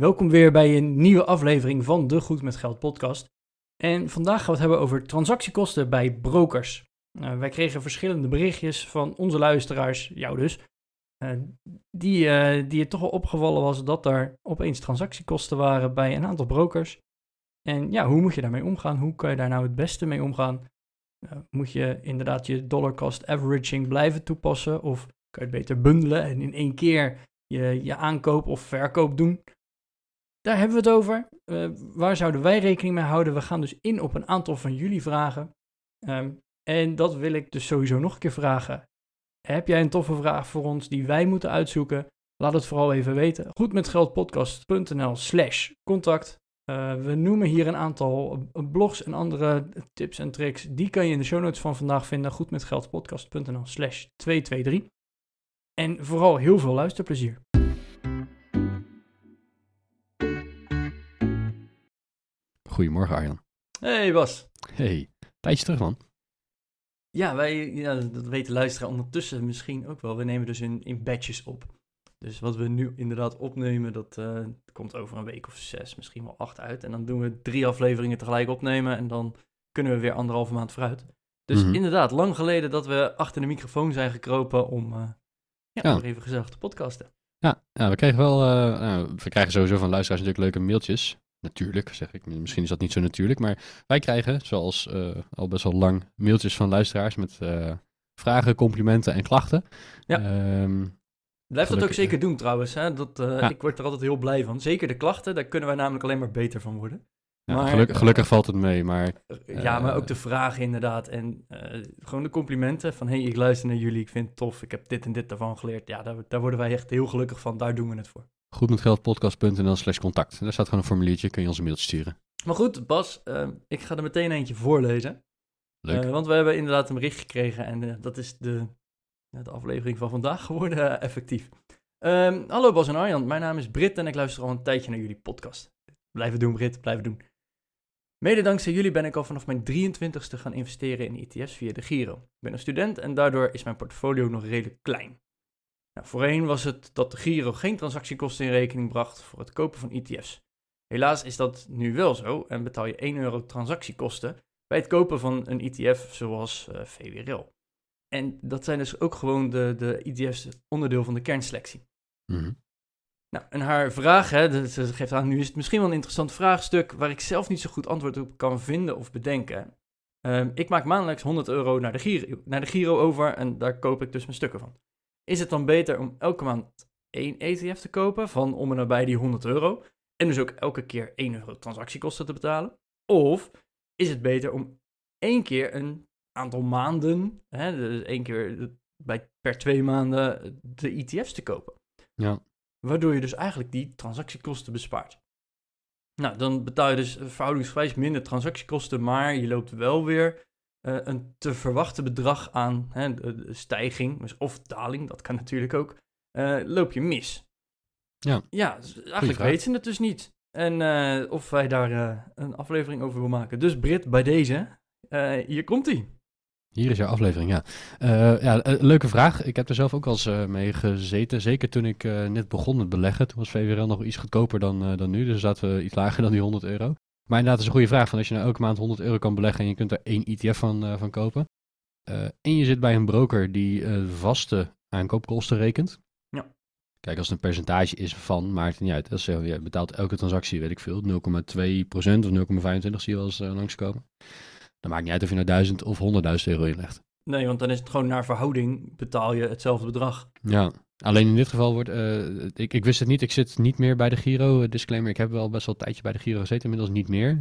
Welkom weer bij een nieuwe aflevering van de Goed met Geld podcast. En vandaag gaan we het hebben over transactiekosten bij brokers. Uh, wij kregen verschillende berichtjes van onze luisteraars, jou dus, uh, die, uh, die het toch wel opgevallen was dat er opeens transactiekosten waren bij een aantal brokers. En ja, hoe moet je daarmee omgaan? Hoe kan je daar nou het beste mee omgaan? moet je inderdaad je dollar cost averaging blijven toepassen? Of kan je het beter bundelen en in één keer je, je aankoop of verkoop doen? Daar hebben we het over. Uh, waar zouden wij rekening mee houden? We gaan dus in op een aantal van jullie vragen. Um, en dat wil ik dus sowieso nog een keer vragen. Heb jij een toffe vraag voor ons die wij moeten uitzoeken? Laat het vooral even weten. Goedmetgeldpodcast.nl slash contact. Uh, we noemen hier een aantal blogs en andere tips en tricks. Die kan je in de show notes van vandaag vinden. Goedmetgeldpodcast.nl slash 223. En vooral heel veel luisterplezier. Goedemorgen Arjan. Hey Bas. Hey, tijdje terug man. Ja, wij, ja, dat weten luisteren ondertussen misschien ook wel. We nemen dus in, in batches op. Dus wat we nu inderdaad opnemen, dat uh, komt over een week of zes, misschien wel acht uit. En dan doen we drie afleveringen tegelijk opnemen en dan kunnen we weer anderhalve maand vooruit. Dus mm -hmm. inderdaad, lang geleden dat we achter de microfoon zijn gekropen om uh, ja, even gezellig te podcasten. Ja, ja we krijgen wel, uh, nou, we krijgen sowieso van luisteraars natuurlijk leuke mailtjes natuurlijk, zeg ik. Misschien is dat niet zo natuurlijk, maar wij krijgen, zoals uh, al best wel lang, mailtjes van luisteraars met uh, vragen, complimenten en klachten. Ja. Um, Blijf dat ook zeker doen trouwens. Hè? Dat, uh, ja. Ik word er altijd heel blij van. Zeker de klachten, daar kunnen wij namelijk alleen maar beter van worden. Ja, maar, gelukkig, gelukkig valt het mee, maar... ja, maar ook de vragen inderdaad. En gewoon de complimenten van... hey, ik luister naar jullie, ik vind het tof, ik heb dit en dit daarvan geleerd. Ja, daar, daar worden wij echt heel gelukkig van. Daar doen we het voor goedmetgeldpodcast.nl slash contact. Daar staat gewoon een formuliertje, kun je ons een mailtje sturen. Maar goed, Bas, uh, ik ga er meteen eentje voorlezen. Leuk. Uh, want we hebben inderdaad een bericht gekregen en uh, dat is de, de aflevering van vandaag geworden effectief. Um, hallo Bas en Arjan, mijn naam is Brit en ik luister al een tijdje naar jullie podcast. Blijven doen Brit, blijven doen. Mede dankzij jullie ben ik al vanaf mijn 23ste gaan investeren in ETF's via de Giro. Ik ben een student en daardoor is mijn portfolio nog redelijk klein. Nou, voorheen was het dat de Giro geen transactiekosten in rekening bracht voor het kopen van ETF's. Helaas is dat nu wel zo en betaal je 1 euro transactiekosten bij het kopen van een ETF zoals uh, VWRL. En dat zijn dus ook gewoon de, de ETF's onderdeel van de kernselectie. Mm -hmm. Nou, en haar vraag, hè, ze geeft aan, nu is het misschien wel een interessant vraagstuk waar ik zelf niet zo goed antwoord op kan vinden of bedenken. Um, ik maak maandelijks 100 euro naar de, Giro, naar de Giro over en daar koop ik dus mijn stukken van. Is het dan beter om elke maand één ETF te kopen van om en nabij die 100 euro en dus ook elke keer 1 euro transactiekosten te betalen? Of is het beter om één keer een aantal maanden, hè, dus één keer bij, per twee maanden de ETF's te kopen? Ja. Waardoor je dus eigenlijk die transactiekosten bespaart. Nou, dan betaal je dus verhoudingsgewijs minder transactiekosten, maar je loopt wel weer uh, een te verwachten bedrag aan hè, stijging, dus of daling, dat kan natuurlijk ook, uh, loop je mis. Ja, ja eigenlijk weten ze het dus niet. En uh, of wij daar een aflevering over willen maken. Dus Brit, bij deze, hier komt hij. Hier is jouw aflevering, ja. Uh, ja, leuke vraag. Ik heb er zelf ook al eens uh, mee gezeten. Zeker toen ik net begon met beleggen. Toen was VWRL nog iets goedkoper dan, dan nu. Dus zaten we iets lager dan die 100 euro. Maar inderdaad, is een goede vraag. Van als je nou elke maand 100 euro kan beleggen en je kunt er één ETF van, uh, van kopen. Uh, en je zit bij een broker die uh, vaste aankoopkosten rekent. Ja. Kijk, als het een percentage is van, maakt het niet uit. Als je, je betaalt elke transactie, weet ik veel, 0,2% of 0,25 zie je wel eens langskomen. Dan maakt niet uit of je nou 1000 of 100.000 euro inlegt. Nee, want dan is het gewoon naar verhouding betaal je hetzelfde bedrag. Ja, Alleen in dit geval wordt, uh, ik, ik wist het niet, ik zit niet meer bij de Giro. Eh, disclaimer, ik heb wel best wel een tijdje bij de Giro gezeten, inmiddels niet meer.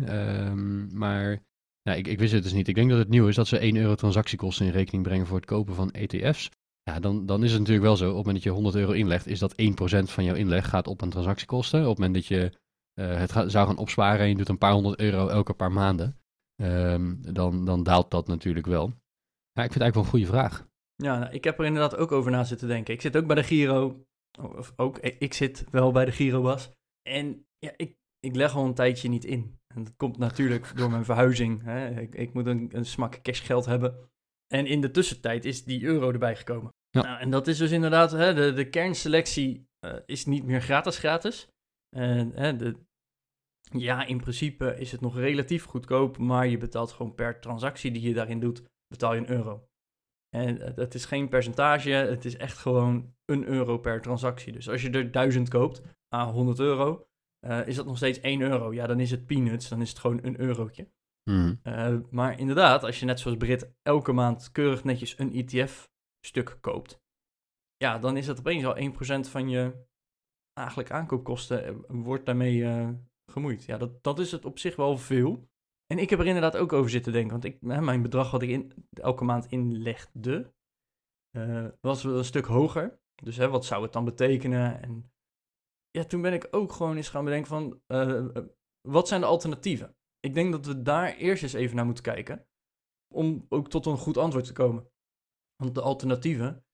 Um, maar nou, ik, ik wist het dus niet. Ik denk dat het nieuw is dat ze 1 euro transactiekosten in rekening brengen voor het kopen van ETF's. Ja, dan, dan is het natuurlijk wel zo, op het moment dat je 100 euro inlegt, is dat 1% van jouw inleg gaat op een transactiekosten. Op het moment dat je eh, het zou gaan opsparen en je doet een paar honderd euro elke paar maanden, ehm, dan, dan daalt dat natuurlijk wel. Ik vind het eigenlijk wel een goede vraag. Ja, nou, ik heb er inderdaad ook over na zitten denken. Ik zit ook bij de Giro. Of ook, ik zit wel bij de Giro Bas. En ja, ik, ik leg al een tijdje niet in. En dat komt natuurlijk door mijn verhuizing. Hè. Ik, ik moet een, een smak cashgeld hebben. En in de tussentijd is die euro erbij gekomen. Ja. Nou, en dat is dus inderdaad, hè, de, de kernselectie eh, is niet meer gratis gratis. En hè, de, ja, in principe is het nog relatief goedkoop, maar je betaalt gewoon per transactie die je daarin doet, betaal je een euro. En het is geen percentage, het is echt gewoon een euro per transactie. Dus als je er 1000 koopt, à 100 euro, eh, is dat nog steeds 1 euro. Ja, dan is het peanuts, dan is het gewoon een eurotje. Mhm. Eh, maar inderdaad, als je net zoals Brit elke maand keurig netjes een ETF-stuk koopt, ja, dan is dat opeens al 1% van je eigenlijk aankoopkosten eh, wordt daarmee gemoeid. Ja, dat, dat is het op zich wel veel. En ik heb er inderdaad ook over zitten denken, want ik, mijn bedrag wat ik elke maand inlegde, eh, was wel een stuk hoger. Dus hè, wat zou het dan betekenen? En ja, toen ben ik ook gewoon eens gaan bedenken van, eh, eh, wat zijn de alternatieven? Ik denk dat we daar eerst eens even naar moeten kijken, om ook tot een goed antwoord te komen. Want de alternatieven,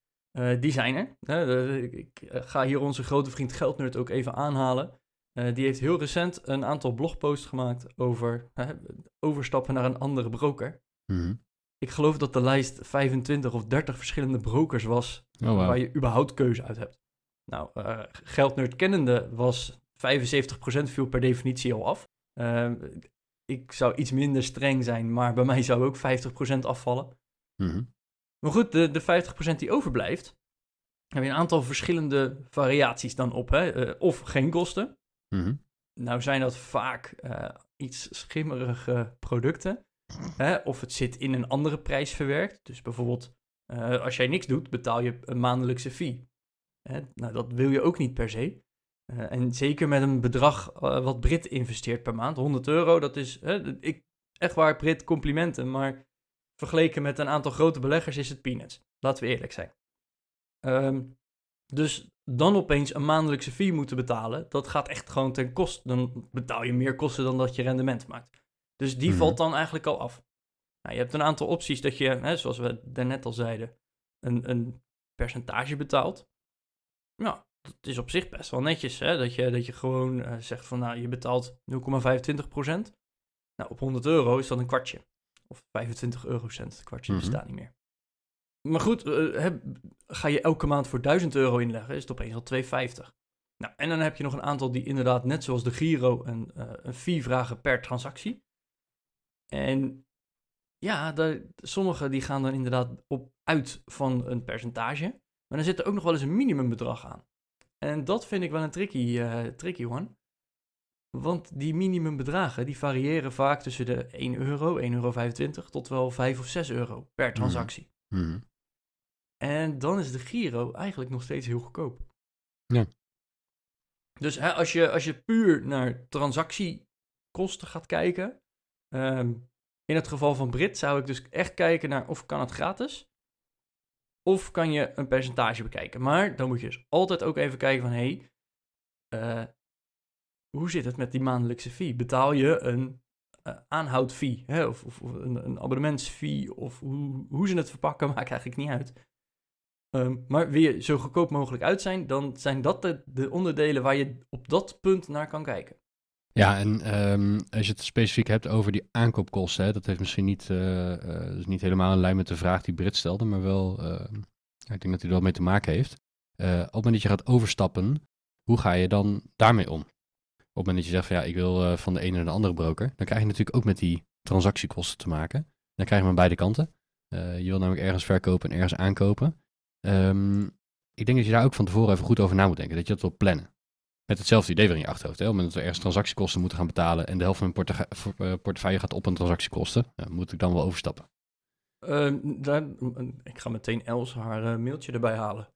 die zijn er. Ik, ga hier onze grote vriend Geldnerd ook even aanhalen. Eh, die heeft heel recent een aantal blogposts gemaakt over overstappen naar een andere broker. Mhm. Ik geloof dat de lijst 25 of 30 verschillende brokers was Oh, waar je überhaupt keuze uit hebt. Nou, Geldnerd kennende was 75% viel per definitie al af. Eh, ik zou iets minder streng zijn, maar bij mij zou ook 50% afvallen. Mhm. Maar goed, de, de 50% die overblijft, heb je een aantal verschillende variaties dan op. Hè? Eh, of geen kosten. Mhm. Nou zijn dat vaak eh, iets schimmerige producten. Hè? Of het zit in een andere prijs verwerkt. Dus bijvoorbeeld, eh, als jij niks doet, betaal je een maandelijkse fee. Hè? Nou, dat wil je ook niet per se. Eh, en zeker met een bedrag wat Brit investeert per maand, 100 euro, dat is ik, echt waar, Brit, complimenten. Maar vergeleken met een aantal grote beleggers is het peanuts. Laten we eerlijk zijn. Ehm, dus dan opeens een maandelijkse fee moeten betalen, dat gaat echt gewoon ten koste. Dan betaal je meer kosten dan dat je rendement maakt. Dus die Mhm. valt dan eigenlijk al af. Nou, je hebt een aantal opties dat je, hè, zoals we daarnet al zeiden, een, een percentage betaalt. Nou, dat is op zich best wel netjes, hè? Dat, je, dat je gewoon eh, zegt van, nou, je betaalt 0,25%. Nou, op 100 euro is dat een kwartje. Of 25 eurocent, kwartje Mhm. bestaat niet meer. Maar goed, eh, ga je elke maand voor 1000 euro inleggen, is het opeens al 2,50. Nou, en dan heb je nog een aantal die inderdaad, net zoals de Giro, een, eh, een fee vragen per transactie. En ja, sommige die gaan dan inderdaad op uit van een percentage. Maar dan zit er ook nog wel eens een minimumbedrag aan. En dat vind ik wel een tricky, eh, tricky one. Want die minimumbedragen die variëren vaak tussen de 1 euro, 1,25 euro tot wel 5 of 6 euro per transactie. Mhm. En dan is de Giro eigenlijk nog steeds heel goedkoop. Ja. Dus hè, als, je, als je puur naar transactiekosten gaat kijken. ehm, in het geval van Brit zou ik dus echt kijken naar of kan het gratis. Of kan je een percentage bekijken. Maar dan moet je dus altijd ook even kijken van... hé, hey, eh, hoe zit het met die maandelijkse fee? Betaal je een eh, aanhoudfee? Hè? Of, of, of een, een abonnementsfee? Of hoe, hoe ze het verpakken, maakt eigenlijk niet uit. Ehm, maar je zo goedkoop mogelijk uit zijn, dan zijn dat de, de onderdelen waar je op dat punt naar kan kijken. Ja, en ehm, als je het specifiek hebt over die aankoopkosten, hè, dat heeft misschien niet, dus niet helemaal in lijn met de vraag die Brit stelde, maar wel, ehm, ik denk dat hij er wel mee te maken heeft. Eh, op het moment dat je gaat overstappen, hoe ga je dan daarmee om? Op het moment dat je zegt van ja, ik wil van de ene naar de andere broker, dan krijg je natuurlijk ook met die transactiekosten te maken. Dan krijg je hem aan beide kanten. Je wil namelijk ergens verkopen en ergens aankopen. Ehm, ik denk dat je daar ook van tevoren even goed over na moet denken, dat je dat wil plannen met hetzelfde idee weer in je achterhoofd. Hè? Op het moment dat we ergens transactiekosten moeten gaan betalen en de helft van mijn eh, portefeuille gaat op een transactiekosten, moet ik dan wel overstappen. Ehm, daar, ik ga meteen Els haar eh, mailtje erbij halen.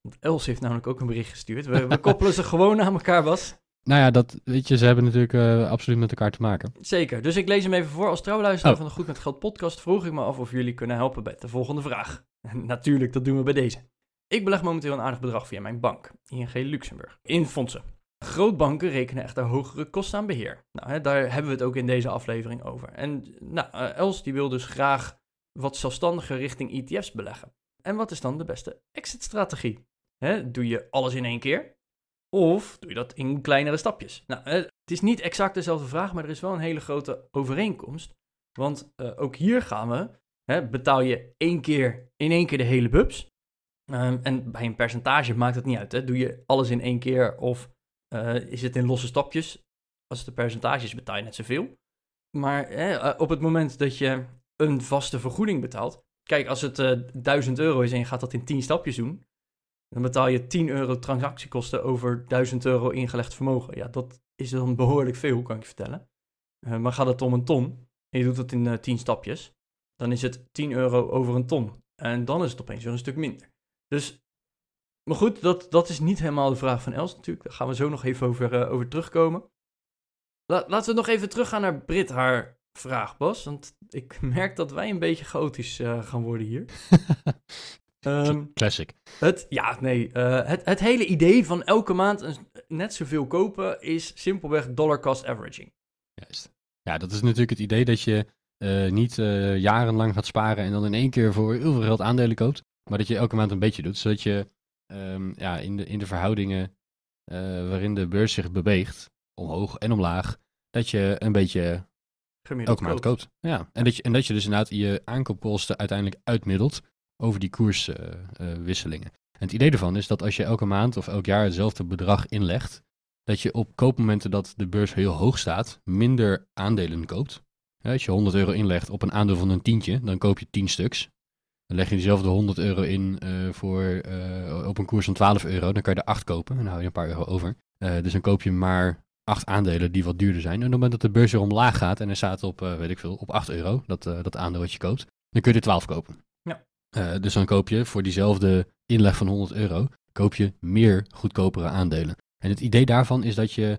Want Els heeft namelijk ook een bericht gestuurd. We, we koppelen ze gewoon aan elkaar, Bas. Nou ja, dat weet je, ze hebben natuurlijk eh, absoluut met elkaar te maken. Zeker. Dus ik lees hem even voor. Als trouwluisteraar Oh. van de Goed met Geld podcast vroeg ik me af of jullie kunnen helpen bij de volgende vraag. Natuurlijk, dat doen we bij deze. Ik beleg momenteel een aardig bedrag via mijn bank, ING Luxemburg, in fondsen. Grootbanken rekenen echter hogere kosten aan beheer. Nou, hè, daar hebben we het ook in deze aflevering over. En nou, uh, Els die wil dus graag wat zelfstandiger richting ETF's beleggen. En wat is dan de beste exit-strategie? Doe je alles in één keer? Of doe je dat in kleinere stapjes? Nou, het is niet exact dezelfde vraag, maar er is wel een hele grote overeenkomst. Want uh, ook hier gaan we, hè, betaal je één keer in één keer de hele bubs. Um, en bij een percentage maakt het niet uit. Hè? Doe je alles in één keer of uh, is het in losse stapjes? Als het de percentages betaal je net zoveel. Maar hè, op het moment dat je een vaste vergoeding betaalt. Kijk, als het uh, 1000 euro is en je gaat dat in 10 stapjes doen, dan betaal je 10 euro transactiekosten over 1000 euro ingelegd vermogen. Ja, dat is dan behoorlijk veel, kan ik je vertellen. Uh, maar gaat het om een ton en je doet het in uh, 10 stapjes, dan is het 10 euro over een ton. En dan is het opeens weer een stuk minder. Dus, maar goed, dat, dat is niet helemaal de vraag van Els natuurlijk. Daar gaan we zo nog even over, uh, over terugkomen. La, laten we nog even teruggaan naar Brit, haar vraag, Bas. Want ik merk dat wij een beetje chaotisch gaan worden hier. um, Classic. Het, ja, nee. Uh, het, het hele idee van elke maand een, net zoveel kopen is simpelweg dollar cost averaging. Juist. Ja, dat is natuurlijk het idee dat je uh, niet jarenlang gaat sparen en dan in één keer voor heel veel geld aandelen koopt. Maar dat je elke maand een beetje doet. Zodat je um, ja, in, de, in de verhoudingen waarin de beurs zich beweegt, omhoog en omlaag, dat je een beetje Gemiddeld elke maand koopt. Ja, en dat, je, en dat je dus inderdaad je aankoopkosten uiteindelijk uitmiddelt over die koerswisselingen. En het idee ervan is dat als je elke maand of elk jaar hetzelfde bedrag inlegt, dat je op koopmomenten dat de beurs heel hoog staat, minder aandelen koopt. Als je 100 euro inlegt op een aandeel van een tientje, dan koop je 10 stuks. Dan leg je diezelfde 100 euro in uh, voor, op een koers van 12 euro, dan kan je er 8 kopen en dan hou je een paar euro over. dus dan koop je maar acht aandelen die wat duurder zijn. En op het moment dat de beurs weer omlaag gaat en hij staat op, weet ik veel, op 8 euro, dat, dat aandeel wat je koopt, dan kun je er 12 kopen. Uh, dus dan koop je voor diezelfde inleg van 100 euro, koop je meer goedkopere aandelen. En het idee daarvan is dat je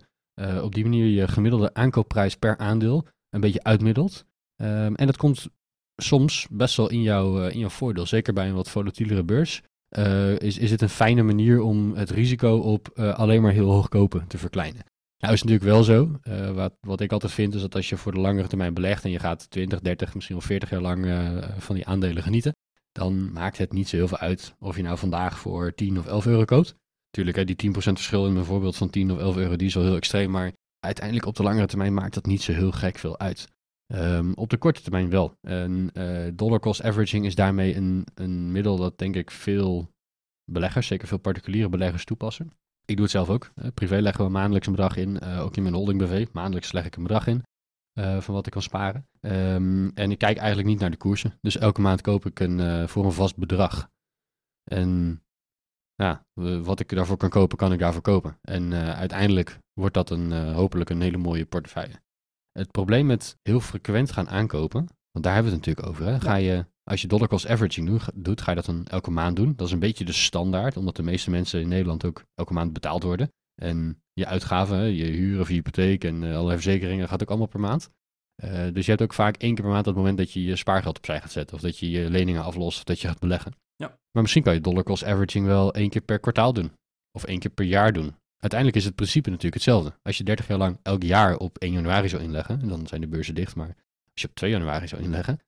op die manier je gemiddelde aankoopprijs per aandeel een beetje uitmiddelt. Um, en dat komt soms best wel in, jou, in jouw voordeel. Zeker bij een wat volatielere beurs. is, is het een fijne manier om het risico op alleen maar heel hoog kopen te verkleinen. Nou is natuurlijk wel zo. Wat, wat ik altijd vind is dat als je voor de langere termijn belegt en je gaat 20, 30, misschien wel 40 jaar lang van die aandelen genieten, dan maakt het niet zo heel veel uit of je nou vandaag voor 10 of 11 euro koopt. Tuurlijk, hè, die 10% verschil in mijn voorbeeld van 10 of 11 euro, die is wel heel extreem, maar uiteindelijk op de langere termijn maakt dat niet zo heel gek veel uit. Um, op de korte termijn wel. En uh, dollar cost averaging is daarmee een, een middel dat denk ik veel beleggers, zeker veel particuliere beleggers toepassen. Ik doe het zelf ook. Uh, privé leggen we maandelijks een bedrag in. Uh, ook in mijn holding BV. Maandelijks leg ik een bedrag in. Uh, van wat ik kan sparen. Um, en ik kijk eigenlijk niet naar de koersen. Dus elke maand koop ik een, voor een vast bedrag. En ja, wat ik daarvoor kan kopen, kan ik daarvoor kopen. En uiteindelijk wordt dat een, hopelijk een hele mooie portefeuille. Het probleem met heel frequent gaan aankopen, want daar hebben we het natuurlijk over. Hè? Ga je als je dollar cost averaging doet, ga je dat dan elke maand doen. Dat is een beetje de standaard, omdat de meeste mensen in Nederland ook elke maand betaald worden. En je uitgaven, je huur of je hypotheek en uh, allerlei verzekeringen gaat ook allemaal per maand. Uh, dus je hebt ook vaak één keer per maand dat moment dat je je spaargeld opzij gaat zetten. Of dat je je leningen aflost of dat je gaat beleggen. Ja. Maar misschien kan je dollar cost averaging wel één keer per kwartaal doen. Of één keer per jaar doen. Uiteindelijk is het principe natuurlijk hetzelfde. Als je 30 jaar lang elk jaar op 1 januari zou inleggen, dan zijn de beurzen dicht. Maar als je op 2 januari zou inleggen,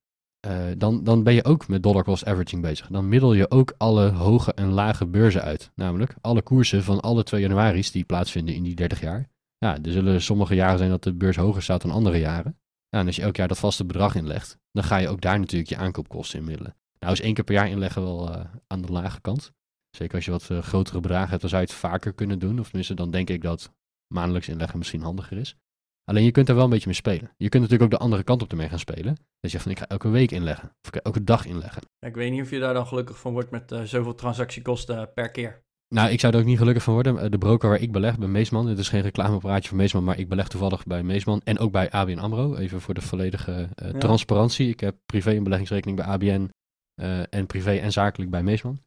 uh, dan, dan ben je ook met dollar cost averaging bezig. Dan middel je ook alle hoge en lage beurzen uit. Namelijk alle koersen van alle 2 januari's die plaatsvinden in die 30 jaar. Ja, er zullen sommige jaren zijn dat de beurs hoger staat dan andere jaren. Ja, en als je elk jaar dat vaste bedrag inlegt, dan ga je ook daar natuurlijk je aankoopkosten inmiddelen. Nou is één keer per jaar inleggen wel uh, aan de lage kant. Zeker als je wat uh, grotere bedragen hebt, dan zou je het vaker kunnen doen. Of tenminste, dan denk ik dat maandelijks inleggen misschien handiger is. Alleen je kunt er wel een beetje mee spelen. Je kunt natuurlijk ook de andere kant op ermee gaan spelen. Dat je zegt van ik ga elke week inleggen. Of ik ga elke dag inleggen. Ja, ik weet niet of je daar dan gelukkig van wordt met uh, zoveel transactiekosten per keer. Nou, ik zou er ook niet gelukkig van worden. De broker waar ik beleg, bij Meesman. Dit is geen reclameapparaatje voor Meesman, maar ik beleg toevallig bij Meesman. En ook bij ABN AMRO. Even voor de volledige uh, ja. transparantie. Ik heb privé een beleggingsrekening bij ABN. Uh, en privé en zakelijk bij Meesman.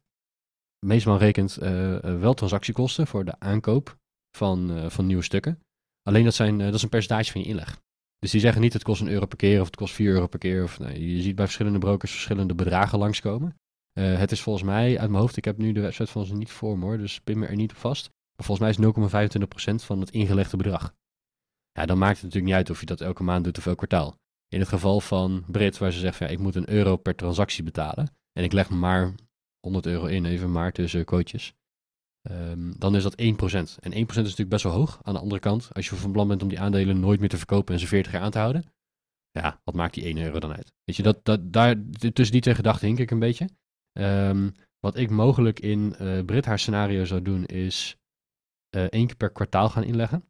Meesman rekent wel transactiekosten voor de aankoop van, van nieuwe stukken. Alleen dat, zijn, uh, dat is een percentage van je inleg. Dus die zeggen niet het kost een euro per keer of het kost 4 euro per keer. Of, je ziet bij verschillende brokers verschillende bedragen langskomen. Uh, het is volgens mij uit mijn hoofd, ik heb nu de website van ze niet voor me hoor, dus pin me er niet op vast. Maar volgens mij is 0,25% van het ingelegde bedrag. Ja, dan maakt het natuurlijk niet uit of je dat elke maand doet of elk kwartaal. In het geval van Brit, waar ze zegt van ja, ik moet een euro per transactie betalen. En ik leg maar 100 euro in, even maar tussen quotejes. Ehm, dan is dat 1%. En 1% is natuurlijk best wel hoog. Aan de andere kant, als je van plan bent om die aandelen nooit meer te verkopen en ze 40 jaar aan te houden. Ja, wat maakt die 1 euro dan uit? Weet je, dat, dat, daar, tussen die twee gedachten hink ik een beetje. Ehm, wat ik mogelijk in uh, Brit haar scenario zou doen, is uh, één keer per kwartaal gaan inleggen.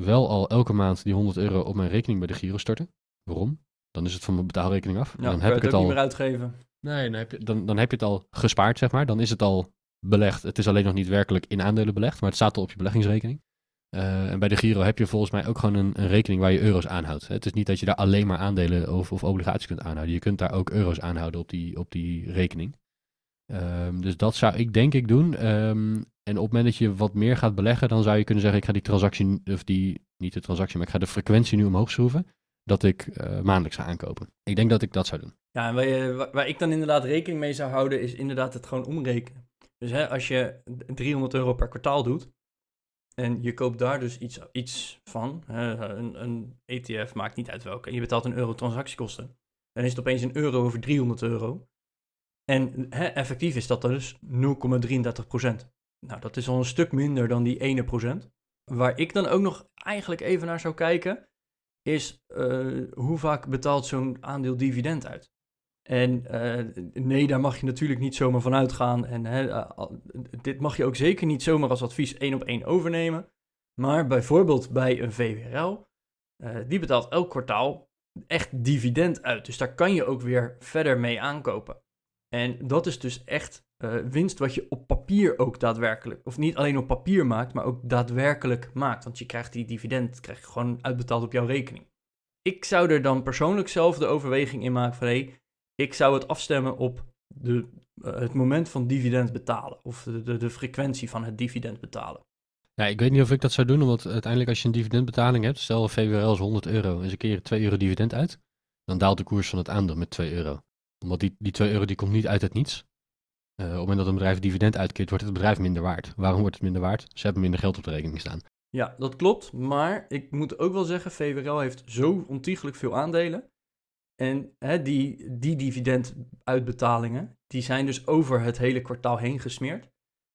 Wel al elke maand die 100 euro op mijn rekening bij de Giro storten. Waarom? Dan is het van mijn betaalrekening af. Ja, dan heb ik het, al niet meer uitgeven. Nee, dan heb, je, dan, dan heb je het al gespaard, zeg maar. Dan is het al belegd. Het is alleen nog niet werkelijk in aandelen belegd, maar het staat al op je beleggingsrekening. Uh, en bij de Giro heb je volgens mij ook gewoon een, rekening waar je euro's aanhoudt. Het is niet dat je daar alleen maar aandelen of, of obligaties kunt aanhouden. Je kunt daar ook euro's aanhouden op die, op die rekening. Um, dus dat zou ik denk ik doen. Um, en op het moment dat je wat meer gaat beleggen, dan zou je kunnen zeggen: ik ga die transactie, of die, niet de transactie, maar ik ga de frequentie nu omhoog schroeven. Dat ik uh, maandelijks ga aankopen. Ik denk dat ik dat zou doen. Ja, en waar, waar, ik dan inderdaad rekening mee zou houden, is inderdaad het gewoon omrekenen. Dus hè, als je 300 euro per kwartaal doet, en je koopt daar dus iets, iets van, hè, een, een ETF maakt niet uit welke, en je betaalt een euro transactiekosten, dan is het opeens een euro over 300 euro. En hè, effectief is dat dus 0,33% Nou, dat is al een stuk minder dan die ene procent. Waar ik dan ook nog eigenlijk even naar zou kijken, is uh, hoe vaak betaalt zo'n aandeel dividend uit? En uh, nee, daar mag je natuurlijk niet zomaar van uitgaan. En hè, uh, dit mag je ook zeker niet zomaar als advies één op één overnemen. Maar bijvoorbeeld bij een VWRL, die betaalt elk kwartaal echt dividend uit. Dus daar kan je ook weer verder mee aankopen. En dat is dus echt winst wat je op papier ook daadwerkelijk, of niet alleen op papier maakt, maar ook daadwerkelijk maakt. Want je krijgt die dividend krijg je gewoon uitbetaald op jouw rekening. Ik zou er dan persoonlijk zelf de overweging in maken van hé, hey, ik zou het afstemmen op de, uh, het moment van dividend betalen. Of de, de, de, frequentie van het dividend betalen. Ja, ik weet niet of ik dat zou doen, omdat uiteindelijk als je een dividendbetaling hebt, stel VWRL is 100 euro en ze keren 2 euro dividend uit, dan daalt de koers van het aandeel met 2 euro omdat die, die 2 euro die komt niet uit het niets. Uh, op het moment dat een bedrijf dividend uitkeert, wordt het bedrijf minder waard. Waarom wordt het minder waard? Ze hebben minder geld op de rekening staan. Ja, dat klopt. Maar ik moet ook wel zeggen, VWRL heeft zo ontiegelijk veel aandelen. En hè, die, die dividenduitbetalingen, die zijn dus over het hele kwartaal heen gesmeerd.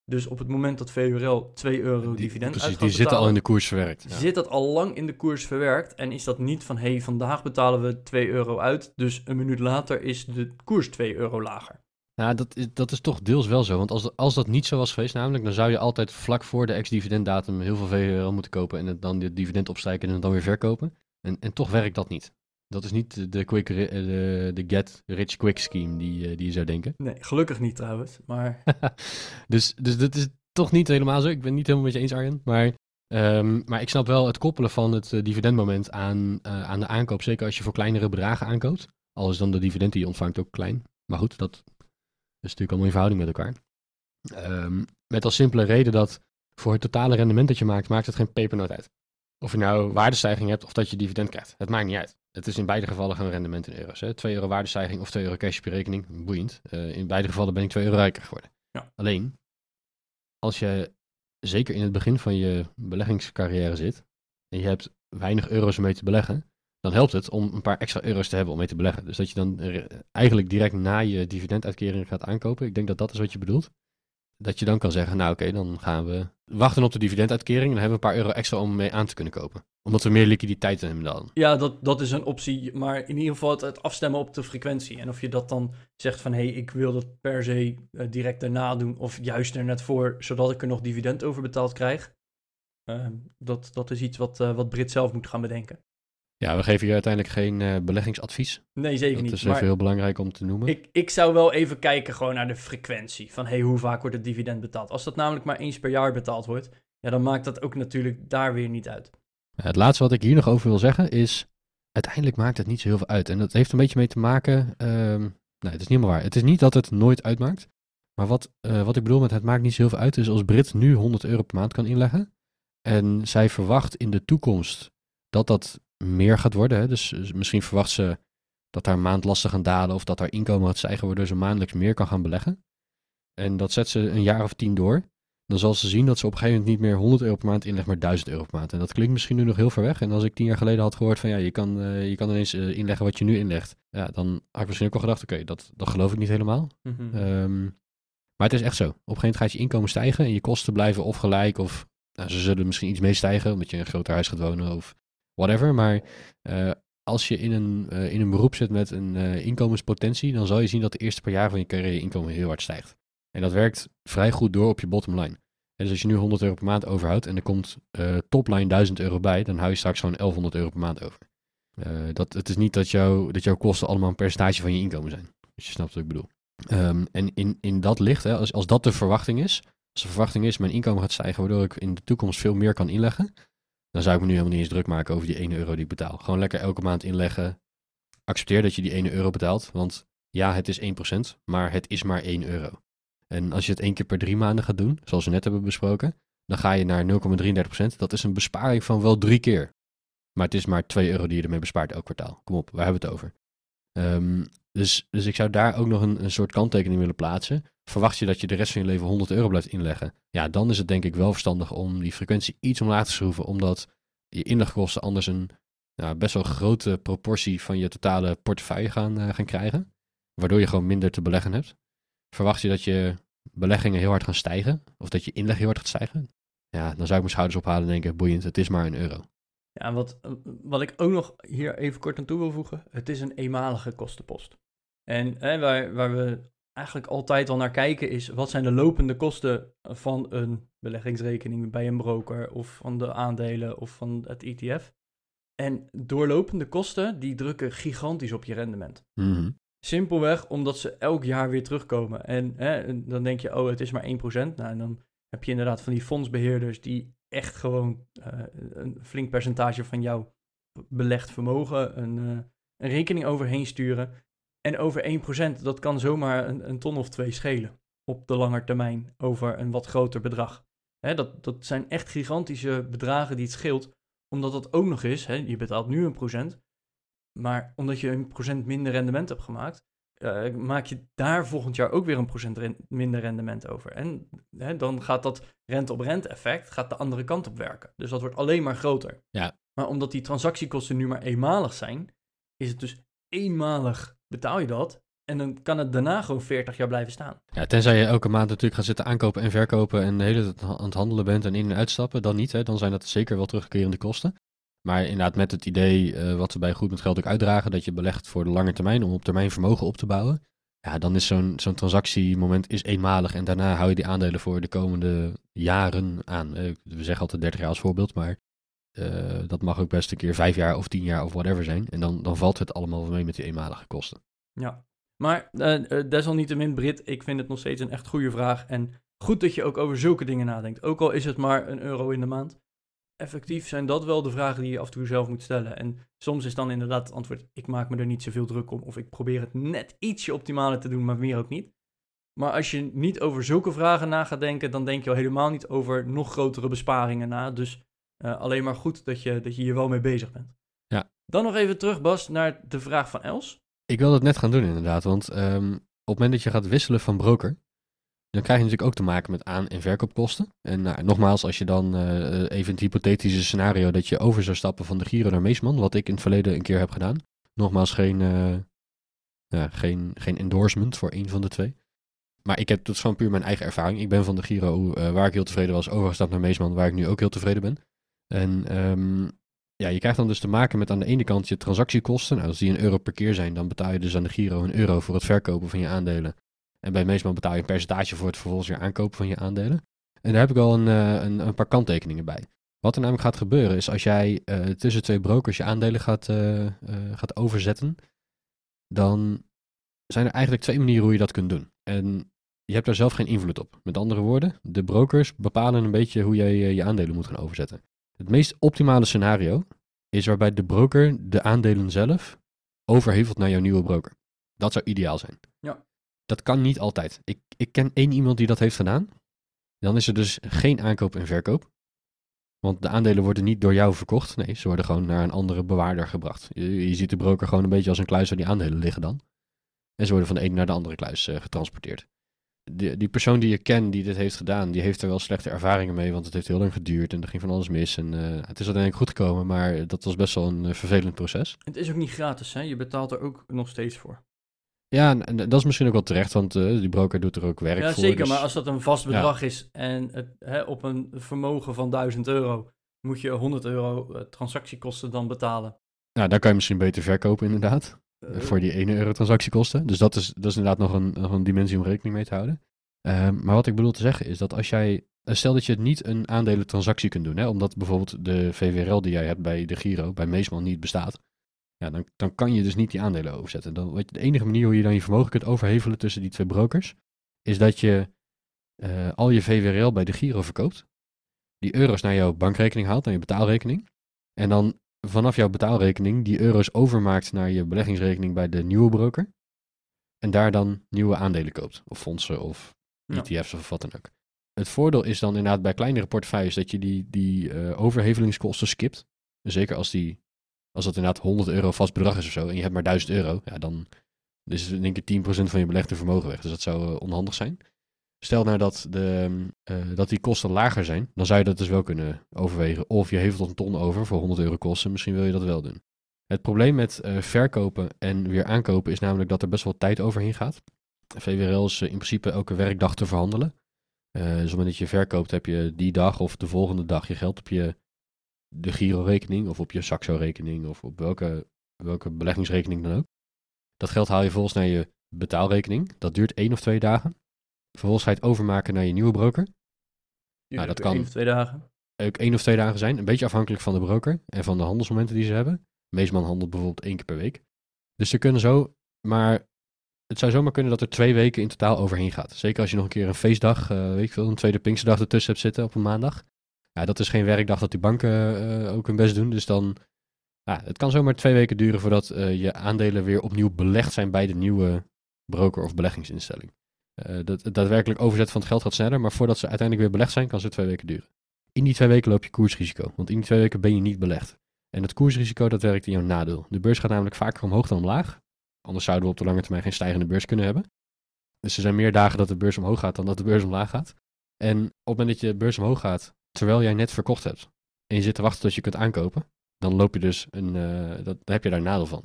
Dus op het moment dat VWRL 2 euro die, dividend precies, die zitten al in de koers verwerkt. Ja. Zit dat al lang in de koers verwerkt en is dat niet van... hé, hey, vandaag betalen we 2 euro uit, dus een minuut later is de koers 2 euro lager. Nou, dat is, dat is toch deels wel zo. Want als, als dat niet zo was geweest, namelijk, dan zou je altijd vlak voor de ex-dividenddatum heel veel VWRL moeten kopen en het dan de dividend opstijken en het dan weer verkopen. En, en toch werkt dat niet. Dat is niet de, quick, de, de get rich quick scheme die, eh, die je zou denken. Nee, gelukkig niet trouwens, maar... dus, dus dat is toch niet helemaal zo. Ik ben niet helemaal met je eens, Arjen. Maar, um, maar ik snap wel het koppelen van het uh, dividendmoment aan, uh, aan de aankoop. Zeker als je voor kleinere bedragen aankoopt. Al is dan de dividend die je ontvangt ook klein. Maar goed, dat is natuurlijk allemaal in verhouding met elkaar. Um, met als simpele reden dat voor het totale rendement dat je maakt, maakt het geen pepernoot uit. Of je nou waardestijging hebt of dat je dividend krijgt. Het maakt niet uit. Het is in beide gevallen gewoon rendement in euro's. Hè. 2 euro waardestijging of 2 euro cash op je rekening, boeiend. Uh, in beide gevallen ben ik 2 euro rijker geworden. Ja. Alleen, als je zeker in het begin van je beleggingscarrière zit en je hebt weinig euro's om mee te beleggen, dan helpt het om een paar extra euro's te hebben om mee te beleggen. Dus dat je dan eigenlijk direct na je dividenduitkering gaat aankopen. Ik denk dat dat is wat je bedoelt dat je dan kan zeggen, nou oké, dan gaan we wachten op de dividenduitkering en dan hebben we een paar euro extra om mee aan te kunnen kopen. Omdat we meer liquiditeit hebben dan. Ja, dat, dat is een optie, maar in ieder geval het, afstemmen op de frequentie. En of je dat dan zegt van, hé, hey, ik wil dat per se uh, direct daarna doen of juist er net voor, zodat ik er nog dividend over betaald krijg. Uh, dat, dat is iets wat, uh, wat Brit zelf moet gaan bedenken. Ja, we geven je uiteindelijk geen uh, beleggingsadvies. Nee, zeker dat niet. Dat is even heel belangrijk om te noemen. Ik, ik zou wel even kijken gewoon naar de frequentie. Van hey, hoe vaak wordt het dividend betaald? Als dat namelijk maar eens per jaar betaald wordt, ja, dan maakt dat ook natuurlijk daar weer niet uit. Het laatste wat ik hier nog over wil zeggen is, uiteindelijk maakt het niet zo heel veel uit. En dat heeft een beetje mee te maken, um, nee, het is niet helemaal waar. Het is niet dat het nooit uitmaakt. Maar wat, uh, wat ik bedoel met het maakt niet zo heel veel uit, is als Brit nu 100 euro per maand kan inleggen. En zij verwacht in de toekomst dat dat meer gaat worden. Hè? Dus, dus, misschien verwacht ze dat haar maandlasten gaan dalen of dat haar inkomen gaat stijgen, waardoor ze maandelijks meer kan gaan beleggen. En dat zet ze een jaar of tien door. dan zal ze zien dat ze op een gegeven moment niet meer 100 euro per maand inlegt, maar 1000 euro per maand. En dat klinkt misschien nu nog heel ver weg. En als ik tien jaar geleden had gehoord van ja, je kan, eh, je kan ineens eh, inleggen wat je nu inlegt, ja, dan had ik misschien ook wel gedacht, oké, dat, dat geloof ik niet helemaal. Mhm. Ehm, maar het is echt zo. Op een gegeven moment gaat je inkomen stijgen en je kosten blijven of gelijk of nou, ze zullen misschien iets mee stijgen omdat je in een groter huis gaat wonen of whatever. Maar eh, als je in een, eh, in een beroep zit met een eh, inkomenspotentie, dan zal je zien dat de eerste paar jaar van je carrière je inkomen heel hard stijgt. En dat werkt vrij goed door op je bottom line. En dus als je nu 100 euro per maand overhoudt en er komt topline 1000 euro bij, dan hou je straks gewoon 1100 euro per maand over. Dat, het is niet dat, jou, dat jouw kosten allemaal een percentage van je inkomen zijn. Als je snapt wat ik bedoel. Ehm, en in, in dat licht, hè, als, als dat de verwachting is, als de verwachting is mijn inkomen gaat stijgen waardoor ik in de toekomst veel meer kan inleggen, dan zou ik me nu helemaal niet eens druk maken over die 1 euro die ik betaal. Gewoon lekker elke maand inleggen. Accepteer dat je die 1 euro betaalt, want ja, het is 1%, maar het is maar 1 euro. En als je het één keer per drie maanden gaat doen, zoals we net hebben besproken, dan ga je naar 0,33%. Dat is een besparing van wel drie keer. Maar het is maar 2 euro die je ermee bespaart elk kwartaal. Kom op, waar hebben we het over? Ehm, dus, dus ik zou daar ook nog een, een soort kanttekening willen plaatsen. Verwacht je dat je de rest van je leven 100 euro blijft inleggen? Ja, dan is het denk ik wel verstandig om die frequentie iets omlaag te schroeven, omdat je inlegkosten anders een best wel grote proportie van je totale portefeuille gaan, eh, gaan krijgen. Waardoor je gewoon minder te beleggen hebt. Verwacht je dat je beleggingen heel hard gaan stijgen, of dat je inleg heel hard gaat stijgen? Ja, dan zou ik mijn schouders ophalen en denken, boeiend, het is maar een euro. Ja, wat, wat ik ook nog hier even kort aan toe wil voegen, het is een eenmalige kostenpost. En waar, waar we eigenlijk altijd al naar kijken is, wat zijn de lopende kosten van een beleggingsrekening bij een broker of van de aandelen of van het ETF? En doorlopende kosten, die drukken gigantisch op je rendement. Mhm. Simpelweg omdat ze elk jaar weer terugkomen. En hè, dan denk je, oh, het is maar 1%. Nou, en dan heb je inderdaad van die fondsbeheerders die echt gewoon eh, een flink percentage van jouw belegd vermogen een, eh, een rekening overheen sturen. En over 1%, dat kan zomaar een, een ton of twee schelen op de lange termijn over een wat groter bedrag. Dat, dat zijn echt gigantische bedragen die het scheelt, omdat dat ook nog is, hè, je betaalt nu een procent, maar omdat je een procent minder rendement hebt gemaakt, eh, maak je daar volgend jaar ook weer een procent minder rendement over. En dan gaat dat rente-op-rente effect gaat de andere kant op werken. Dus dat wordt alleen maar groter. Ja. Maar omdat die transactiekosten nu maar eenmalig zijn, is het dus eenmalig betaal je dat. En dan kan het daarna gewoon 40 jaar blijven staan. Ja, tenzij je elke maand natuurlijk gaat zitten aankopen en verkopen en de hele tijd aan het handelen bent en in- en uitstappen, dan niet. Hè. Dan zijn dat zeker wel terugkerende kosten. Maar inderdaad met het idee, eh, wat we bij Goed met Geld ook uitdragen, dat je belegt voor de lange termijn om op termijn vermogen op te bouwen. Ja, dan is zo'n zo'n transactiemoment is eenmalig en daarna hou je die aandelen voor de komende jaren aan. Eh, we zeggen altijd 30 jaar als voorbeeld, maar dat mag ook best een keer vijf jaar of tien jaar of whatever zijn. En dan, dan valt het allemaal mee met die eenmalige kosten. Ja. Maar eh, eh, desalniettemin, Brit, ik vind het nog steeds een echt goede vraag. En goed dat je ook over zulke dingen nadenkt. Ook al is het maar een euro in de maand. Effectief zijn dat wel de vragen die je af en toe zelf moet stellen. En soms is dan inderdaad het antwoord: ik maak me er niet zoveel druk om. Of ik probeer het net ietsje optimaler te doen, maar meer ook niet. Maar als je niet over zulke vragen na gaat denken, dan denk je al helemaal niet over nog grotere besparingen na. Dus eh, alleen maar goed dat je, dat je hier wel mee bezig bent. Ja. Dan nog even terug, Bas, naar de vraag van Els. Ik wil dat net gaan doen inderdaad, want ehm, op het moment dat je gaat wisselen van broker, dan krijg je natuurlijk ook te maken met aan- en verkoopkosten. En nou, nogmaals, als je dan eh, even het hypothetische scenario dat je over zou stappen van de Giro naar Meesman, wat ik in het verleden een keer heb gedaan. Nogmaals, geen, eh, ja, geen, geen endorsement voor één van de twee. Maar ik heb, dat is gewoon puur mijn eigen ervaring. Ik ben van de Giro, waar ik heel tevreden was, overgestapt naar Meesman, waar ik nu ook heel tevreden ben. En ehm, ja, je krijgt dan dus te maken met aan de ene kant je transactiekosten. Nou, als die een euro per keer zijn, dan betaal je dus aan de Giro een euro voor het verkopen van je aandelen. En bij Meesman betaal je een percentage voor het vervolgens weer aankopen van je aandelen. En daar heb ik al een, eh, een, paar kanttekeningen bij. Wat er namelijk gaat gebeuren is als jij eh, tussen twee brokers je aandelen gaat, eh, gaat overzetten, dan zijn er eigenlijk twee manieren hoe je dat kunt doen. En je hebt daar zelf geen invloed op. Met andere woorden, de brokers bepalen een beetje hoe jij je aandelen moet gaan overzetten. Het meest optimale scenario is waarbij de broker de aandelen zelf overhevelt naar jouw nieuwe broker. Dat zou ideaal zijn. Ja. Dat kan niet altijd. Ik, ik ken één iemand die dat heeft gedaan. Dan is er dus geen aankoop en verkoop. Want de aandelen worden niet door jou verkocht. Nee, ze worden gewoon naar een andere bewaarder gebracht. Je, je ziet de broker gewoon een beetje als een kluis waar die aandelen liggen dan. En ze worden van de ene naar de andere kluis eh, getransporteerd. Die, die persoon die je kent die dit heeft gedaan, die heeft er wel slechte ervaringen mee, want het heeft heel lang geduurd en er ging van alles mis. En eh, het is uiteindelijk goed gekomen, maar dat was best wel een eh, vervelend proces. Het is ook niet gratis, hè? Je betaalt er ook nog steeds voor. Ja, en, en dat is misschien ook wel terecht, want eh, die broker doet er ook werk Ja, voor. zeker. dus- Maar als dat een vast bedrag is en het, hè, op een vermogen van 1000 euro moet je 100 euro transactiekosten dan betalen. Nou, daar kan je misschien beter verkopen inderdaad. Eh, voor die 1 euro transactiekosten. Dus dat is, dat is inderdaad nog een, nog een dimensie om rekening mee te houden. Ehm, maar wat ik bedoel te zeggen is dat als jij, eh, stel dat je niet een aandelentransactie kunt doen, hè, omdat bijvoorbeeld de VWRL die jij hebt bij de Giro, bij Meesman niet bestaat, ja, dan, dan kan je dus niet die aandelen overzetten. Dan, wat, de enige manier hoe je dan je vermogen kunt overhevelen tussen die twee brokers, is dat je eh, al je VWRL bij de Giro verkoopt, die euro's naar jouw bankrekening haalt, naar je betaalrekening, en dan vanaf jouw betaalrekening die euro's overmaakt naar je beleggingsrekening bij de nieuwe broker. En daar dan nieuwe aandelen koopt. Of fondsen of Ja. ETF's of wat dan ook. Het voordeel is dan inderdaad bij kleinere portefeuilles dat je die, die eh, overhevelingskosten skipt. Zeker als, die, als dat inderdaad 100 euro vast bedrag is of zo en je hebt maar 1000 euro. Ja, dan is in één keer 10% van je belegde vermogen weg. Dus dat zou eh, onhandig zijn. Stel nou dat, de, eh, dat die kosten lager zijn, dan zou je dat dus wel kunnen overwegen. Of je heeft een ton over voor 100 euro kosten, misschien wil je dat wel doen. Het probleem met eh, verkopen en weer aankopen is namelijk dat er best wel tijd overheen gaat. VWRL is eh, in principe elke werkdag te verhandelen. Eh, dus op het moment dat je verkoopt, heb je die dag of de volgende dag je geld op je de Giro-rekening of op je Saxo-rekening of op welke, welke beleggingsrekening dan ook. Dat geld haal je vervolgens naar je betaalrekening. Dat duurt één of twee dagen. Vervolgens overmaken naar je nieuwe broker. duurt nou, dat kan. één of twee dagen. Ook één of twee dagen zijn. Een beetje afhankelijk van de broker en van de handelsmomenten die ze hebben. Meesman handelt bijvoorbeeld één keer per week. Dus ze kunnen zo, maar het zou zomaar kunnen dat er twee weken in totaal overheen gaat. Zeker als je nog een keer een feestdag, eh, weet ik veel, een tweede Pinksterdag ertussen hebt zitten op een maandag. Ja, dat is geen werkdag dat die banken eh, ook hun best doen. Dus dan, ja, het kan zomaar twee weken duren voordat eh, je aandelen weer opnieuw belegd zijn bij de nieuwe broker of beleggingsinstelling. Eh, dat, het daadwerkelijk overzetten van het geld gaat sneller, maar voordat ze uiteindelijk weer belegd zijn, kan ze twee weken duren. In die twee weken loop je koersrisico, want in die twee weken ben je niet belegd. En het koersrisico, dat werkt in jouw nadeel. De beurs gaat namelijk vaker omhoog dan omlaag. Anders zouden we op de lange termijn geen stijgende beurs kunnen hebben. Dus er zijn meer dagen dat de beurs omhoog gaat dan dat de beurs omlaag gaat. En op het moment dat je beurs omhoog gaat, terwijl jij net verkocht hebt, en je zit te wachten tot je kunt aankopen, dan loop je dus een, eh, dat, heb je daar een nadeel van.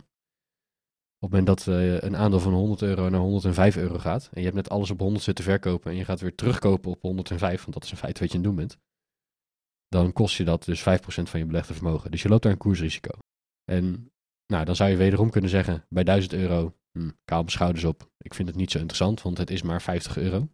Op het moment dat eh, een aandeel van 100 euro naar 105 euro gaat, en je hebt net alles op 100 zitten verkopen, en je gaat weer terugkopen op 105, want dat is in feite wat je aan het doen bent, dan kost je dat dus 5% van je belegde vermogen. Dus je loopt daar een koersrisico. En nou, dan zou je wederom kunnen zeggen, bij 1000 euro, hm, kaal mijn schouders op, ik vind het niet zo interessant, want het is maar 50 euro.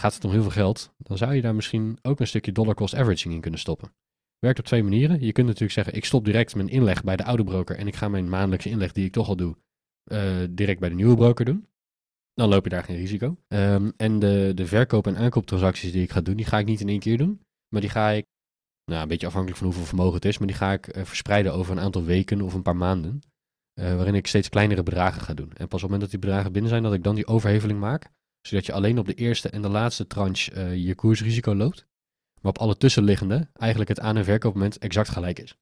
Gaat het om heel veel geld, dan zou je daar misschien ook een stukje dollar cost averaging in kunnen stoppen. Werkt op twee manieren. Je kunt natuurlijk zeggen, ik stop direct mijn inleg bij de oude broker en ik ga mijn maandelijkse inleg die ik toch al doe, direct bij de nieuwe broker doen. Dan loop je daar geen risico. Ehm, en de, de verkoop- en aankooptransacties die ik ga doen, die ga ik niet in één keer doen. Maar die ga ik, nou een beetje afhankelijk van hoeveel vermogen het is, maar die ga ik eh, verspreiden over een aantal weken of een paar maanden. eh, waarin ik steeds kleinere bedragen ga doen. En pas op het moment dat die bedragen binnen zijn, dat ik dan die overheveling maak. Zodat je alleen op de eerste en de laatste tranche eh, je koersrisico loopt. Maar op alle tussenliggende eigenlijk het aan- en verkoopmoment exact gelijk is.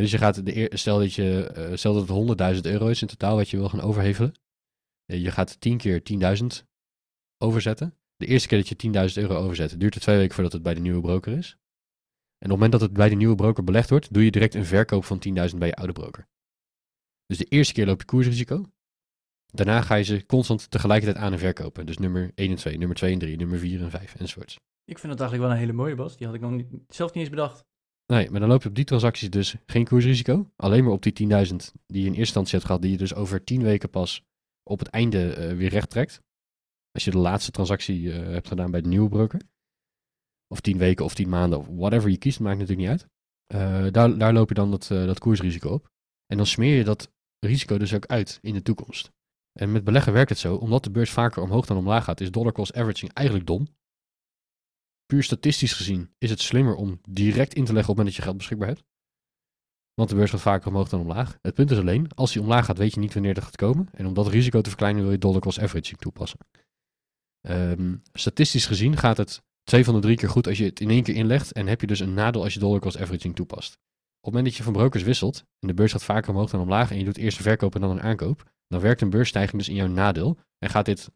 Dus je gaat de stel dat, je, eh, stel dat het 100.000 euro is in totaal wat je wil gaan overhevelen. Je gaat 10 keer 10.000 overzetten. De eerste keer dat je 10.000 euro overzet, duurt het twee weken voordat het bij de nieuwe broker is. En op het moment dat het bij de nieuwe broker belegd wordt, doe je direct een verkoop van 10.000 bij je oude broker. Dus de eerste keer loop je koersrisico. Daarna ga je ze constant tegelijkertijd aan en verkopen. Dus nummer 1 en 2, nummer 2 en 3, nummer 4 en 5 enzovoorts. Ik vind het eigenlijk wel een hele mooie, Bas. Die had ik nog niet, zelf niet eens bedacht. Nee, maar dan loop je op die transacties dus geen koersrisico. Alleen maar op die 10.000 die je in eerste instantie hebt gehad, die je dus over 10 weken pas op het einde eh, weer recht trekt. Als je de laatste transactie eh, hebt gedaan bij de nieuwe broker. Of 10 weken of 10 maanden of whatever je kiest, maakt natuurlijk niet uit. Eh, daar, daar loop je dan dat, dat koersrisico op. En dan smeer je dat risico dus ook uit in de toekomst. En met beleggen werkt het zo, omdat de beurs vaker omhoog dan omlaag gaat, is dollar cost averaging eigenlijk dom. Puur statistisch gezien is het slimmer om direct in te leggen op het moment dat je geld beschikbaar hebt. Want de beurs gaat vaker omhoog dan omlaag. Het punt is alleen, als die omlaag gaat, weet je niet wanneer dat gaat komen. En om dat risico te verkleinen wil je dollar cost averaging toepassen. Ehm, statistisch gezien gaat het twee van de drie keer goed als je het in één keer inlegt. En heb je dus een nadeel als je dollar cost averaging toepast. Op het moment dat je van brokers wisselt en de beurs gaat vaker omhoog dan omlaag en je doet eerst een verkoop en dan een aankoop, dan werkt een beursstijging dus in jouw nadeel en gaat dit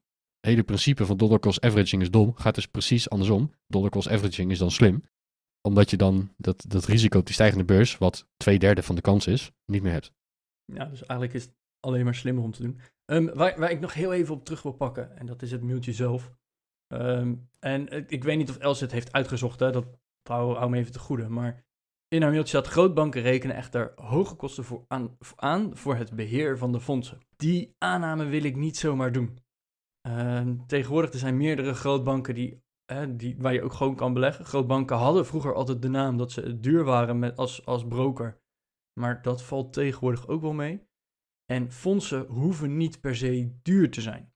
hele principe van dollar cost averaging is dom, gaat dus precies andersom. Dollar cost averaging is dan slim, omdat je dan dat, dat risico op die stijgende beurs, wat twee derde van de kans is, niet meer hebt. Ja, dus eigenlijk is het alleen maar slimmer om te doen. Ehm, waar, waar ik nog heel even op terug wil pakken, en dat is het mailtje zelf. Ehm, en ik weet niet of Els het heeft uitgezocht, hè, dat hou, hou me even te goede. Maar in haar mailtje staat: grootbanken rekenen echter hoge kosten voor aan, voor aan voor het beheer van de fondsen. Die aanname wil ik niet zomaar doen. Ehm, tegenwoordig er zijn meerdere grootbanken die, die, waar je ook gewoon kan beleggen. Grootbanken hadden vroeger altijd de naam dat ze duur waren met, als, als broker. Maar dat valt tegenwoordig ook wel mee. En fondsen hoeven niet per se duur te zijn.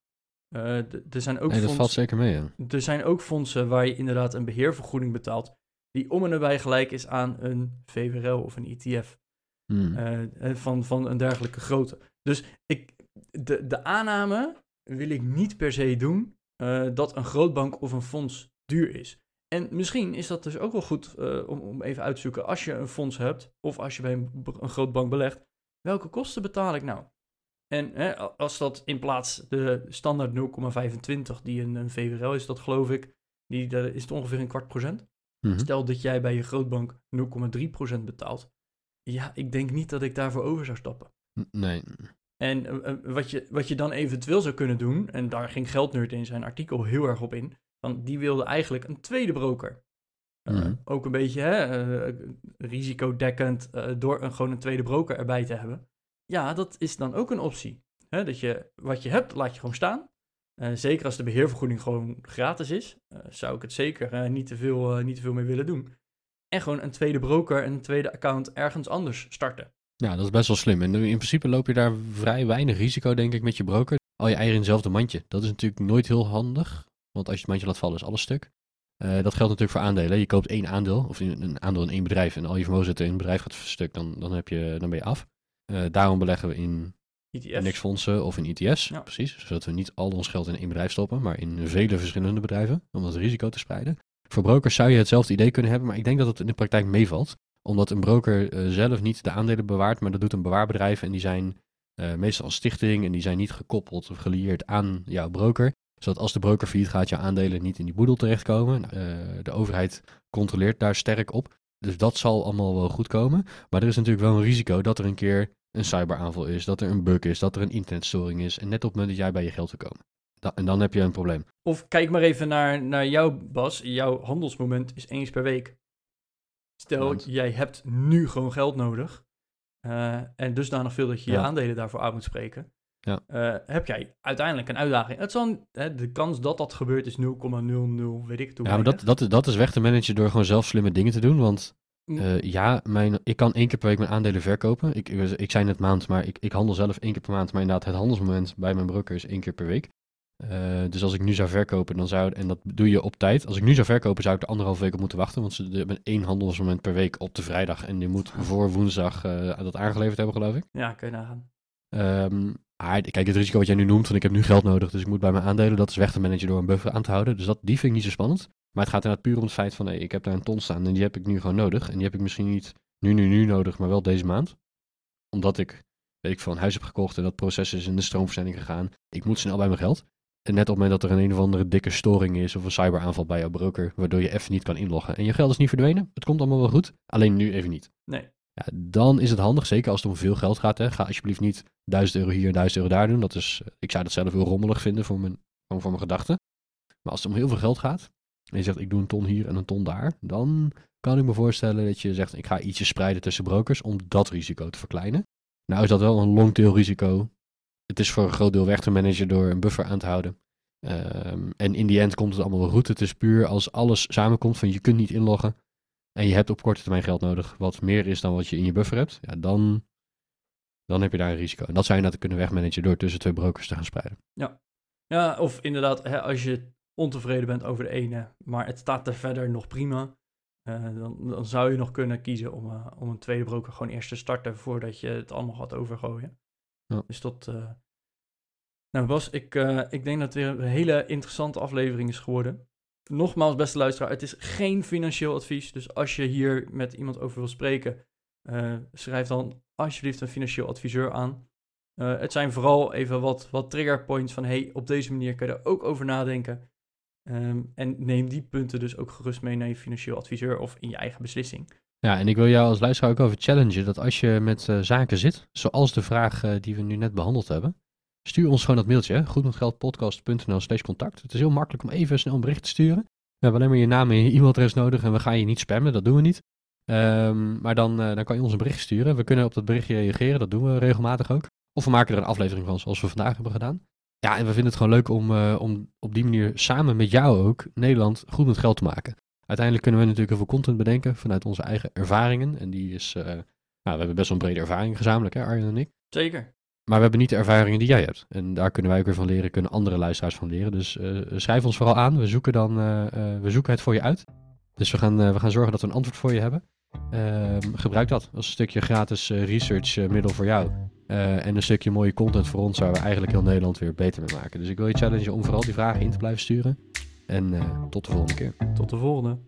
Uh, er zijn ook nee, dat valt zeker mee. Ja. Er zijn ook fondsen waar je inderdaad een beheervergoeding betaalt, die om en nabij gelijk is aan een VWRL of een ETF. Hmm. Uh, van, van een dergelijke grootte. Dus ik, de, de aanname wil ik niet per se doen uh, dat een grootbank of een fonds duur is. En misschien is dat dus ook wel goed om, om even uit te zoeken als je een fonds hebt of als je bij een, een grootbank belegt. Welke kosten betaal ik nou? En hè, als dat in plaats de standaard 0,25 die een, een VWRL is, dat geloof ik, die, dat is het ongeveer een kwart procent. Mhm. Stel dat jij bij je grootbank 0,3 procent betaalt. Ja, ik denk niet dat ik daarvoor over zou stappen. Nee. En uh, wat, je, wat je dan eventueel zou kunnen doen, en daar ging Geldnerd in zijn artikel heel erg op in, want die wilde eigenlijk een tweede broker. Uh, Ook een beetje hè, uh, risicodekkend door een, gewoon een tweede broker erbij te hebben. Ja, dat is dan ook een optie. Hè, dat je wat je hebt, laat je gewoon staan. Zeker als de beheervergoeding gewoon gratis is, zou ik het zeker niet, te veel, niet te veel mee willen doen. En gewoon een tweede broker en een tweede account ergens anders starten. Ja, dat is best wel slim. En in principe loop je daar vrij weinig risico, denk ik, met je broker. Al je eieren in hetzelfde mandje. Dat is natuurlijk nooit heel handig. Want als je het mandje laat vallen, is alles stuk. dat geldt natuurlijk voor aandelen. Je koopt één aandeel, of een aandeel in één bedrijf. En al je vermogen zit in een bedrijf gaat stuk, dan, dan, heb je, dan ben je af. Uh, daarom beleggen we in ETF's. indexfondsen of in ETF's. Ja. Precies. Zodat we niet al ons geld in één bedrijf stoppen, maar in vele verschillende bedrijven. Om dat risico te spreiden. Voor brokers zou je hetzelfde idee kunnen hebben, maar ik denk dat het in de praktijk meevalt. Omdat een broker uh, zelf niet de aandelen bewaart, maar dat doet een bewaarbedrijf. En die zijn uh, meestal een stichting en die zijn niet gekoppeld of gelieerd aan jouw broker. Zodat als de broker failliet gaat, jouw aandelen niet in die boedel terechtkomen. Uh, de overheid controleert daar sterk op. Dus dat zal allemaal wel goed komen. Maar er is natuurlijk wel een risico dat er een keer een cyberaanval is, dat er een bug is, dat er een internetstoring is. En net op het moment dat jij bij je geld wil komen. en dan heb je een probleem. Of kijk maar even naar, naar jou, Bas. Jouw handelsmoment is eens per week. Stel, jij hebt nu gewoon geld nodig. Uh, en dusdanig veel dat je je aandelen daarvoor uit moet spreken. Ja. Uh, heb jij uiteindelijk een uitdaging. Het zal, hè, de kans dat dat gebeurt is 0,00, weet ik toe. Ja, maar dat, dat, dat is weg te managen door gewoon zelf slimme dingen te doen. Want uh, ja, mijn, ik kan één keer per week mijn aandelen verkopen. Ik, ik, zei net maand, maar ik, ik handel zelf één keer per maand. Maar inderdaad, het handelsmoment bij mijn broker is één keer per week. Uh, dus als ik nu zou verkopen, dan zou, en dat doe je op tijd. Als ik nu zou verkopen, zou ik er anderhalf week op moeten wachten. Want ze hebben één handelsmoment per week op de vrijdag. En die moet voor woensdag uh, dat aangeleverd hebben, geloof ik. Ja, kun je nagaan. Um, kijk, het risico wat jij nu noemt, van ik heb nu geld nodig, dus ik moet bij mijn aandelen, dat is weg te managen door een buffer aan te houden. Dus dat, die vind ik niet zo spannend. Maar het gaat inderdaad puur om het feit van, hey, ik heb daar een ton staan en die heb ik nu gewoon nodig. En die heb ik misschien niet nu, nu, nu nodig, maar wel deze maand. Omdat ik, weet ik veel, een huis heb gekocht en dat proces is in de stroomverzending gegaan. Ik moet snel bij mijn geld. En net op het moment dat er een, een of andere dikke storing is of een cyberaanval bij jouw broker, waardoor je even niet kan inloggen. En je geld is niet verdwenen. Het komt allemaal wel goed. Alleen nu even niet. Nee. Ja, dan is het handig, zeker als het om veel geld gaat. Hè. Ga alsjeblieft niet 1000 euro hier, 1000 euro daar doen. Dat is, ik zou dat zelf heel rommelig vinden voor mijn, voor mijn gedachten. Maar als het om heel veel geld gaat, en je zegt ik doe een ton hier en een ton daar, dan kan ik me voorstellen dat je zegt ik ga ietsje spreiden tussen brokers om dat risico te verkleinen. Nou is dat wel een longtail risico. Het is voor een groot deel weg te managen door een buffer aan te houden. Um, en in die end komt het allemaal wel goed. Het is puur als alles samenkomt van je kunt niet inloggen en je hebt op korte termijn geld nodig wat meer is dan wat je in je buffer hebt, ja, dan, dan heb je daar een risico. En dat zou je natuurlijk kunnen wegmanagen door tussen twee brokers te gaan spreiden. Ja, ja of inderdaad, hè, als je ontevreden bent over de ene, maar het staat er verder nog prima, uh, dan, dan, zou je nog kunnen kiezen om, uh, om een tweede broker gewoon eerst te starten voordat je het allemaal gaat overgooien. Ja. Dus dat. Uh... Nou, Bas, ik, ik denk dat het weer een hele interessante aflevering is geworden. Nogmaals, beste luisteraar, het is geen financieel advies. Dus als je hier met iemand over wil spreken, schrijf dan alsjeblieft een financieel adviseur aan. Eh, het zijn vooral even wat, wat trigger points van hey, op deze manier kun je er ook over nadenken. Ehm, en neem die punten dus ook gerust mee naar je financieel adviseur of in je eigen beslissing. Ja, en ik wil jou als luisteraar ook over challengen dat als je met eh, zaken zit, zoals de vraag eh, die we nu net behandeld hebben, stuur ons gewoon dat mailtje, goedmetgeldpodcast.nl slash contact. Het is heel makkelijk om even snel een bericht te sturen. We hebben alleen maar je naam en je e-mailadres nodig en we gaan je niet spammen, dat doen we niet. Ehm, maar dan, eh, dan kan je ons een bericht sturen. We kunnen op dat berichtje reageren, dat doen we regelmatig ook. Of we maken er een aflevering van, zoals we vandaag hebben gedaan. Ja, en we vinden het gewoon leuk om, uh, om op die manier samen met jou ook Nederland goed met geld te maken. Uiteindelijk kunnen we natuurlijk heel veel content bedenken vanuit onze eigen ervaringen. En die is, uh, nou, we hebben best wel een brede ervaring gezamenlijk, hè, Arjen en ik. Zeker. Maar we hebben niet de ervaringen die jij hebt. En daar kunnen wij ook weer van leren, kunnen andere luisteraars van leren. Dus uh, schrijf ons vooral aan. We zoeken, dan, we zoeken het voor je uit. Dus we gaan, we gaan zorgen dat we een antwoord voor je hebben. Ehm, gebruik dat als een stukje gratis research middel voor jou. En een stukje mooie content voor ons, waar we eigenlijk heel Nederland weer beter mee maken. Dus ik wil je challengen om vooral die vragen in te blijven sturen. En tot de volgende keer. Tot de volgende.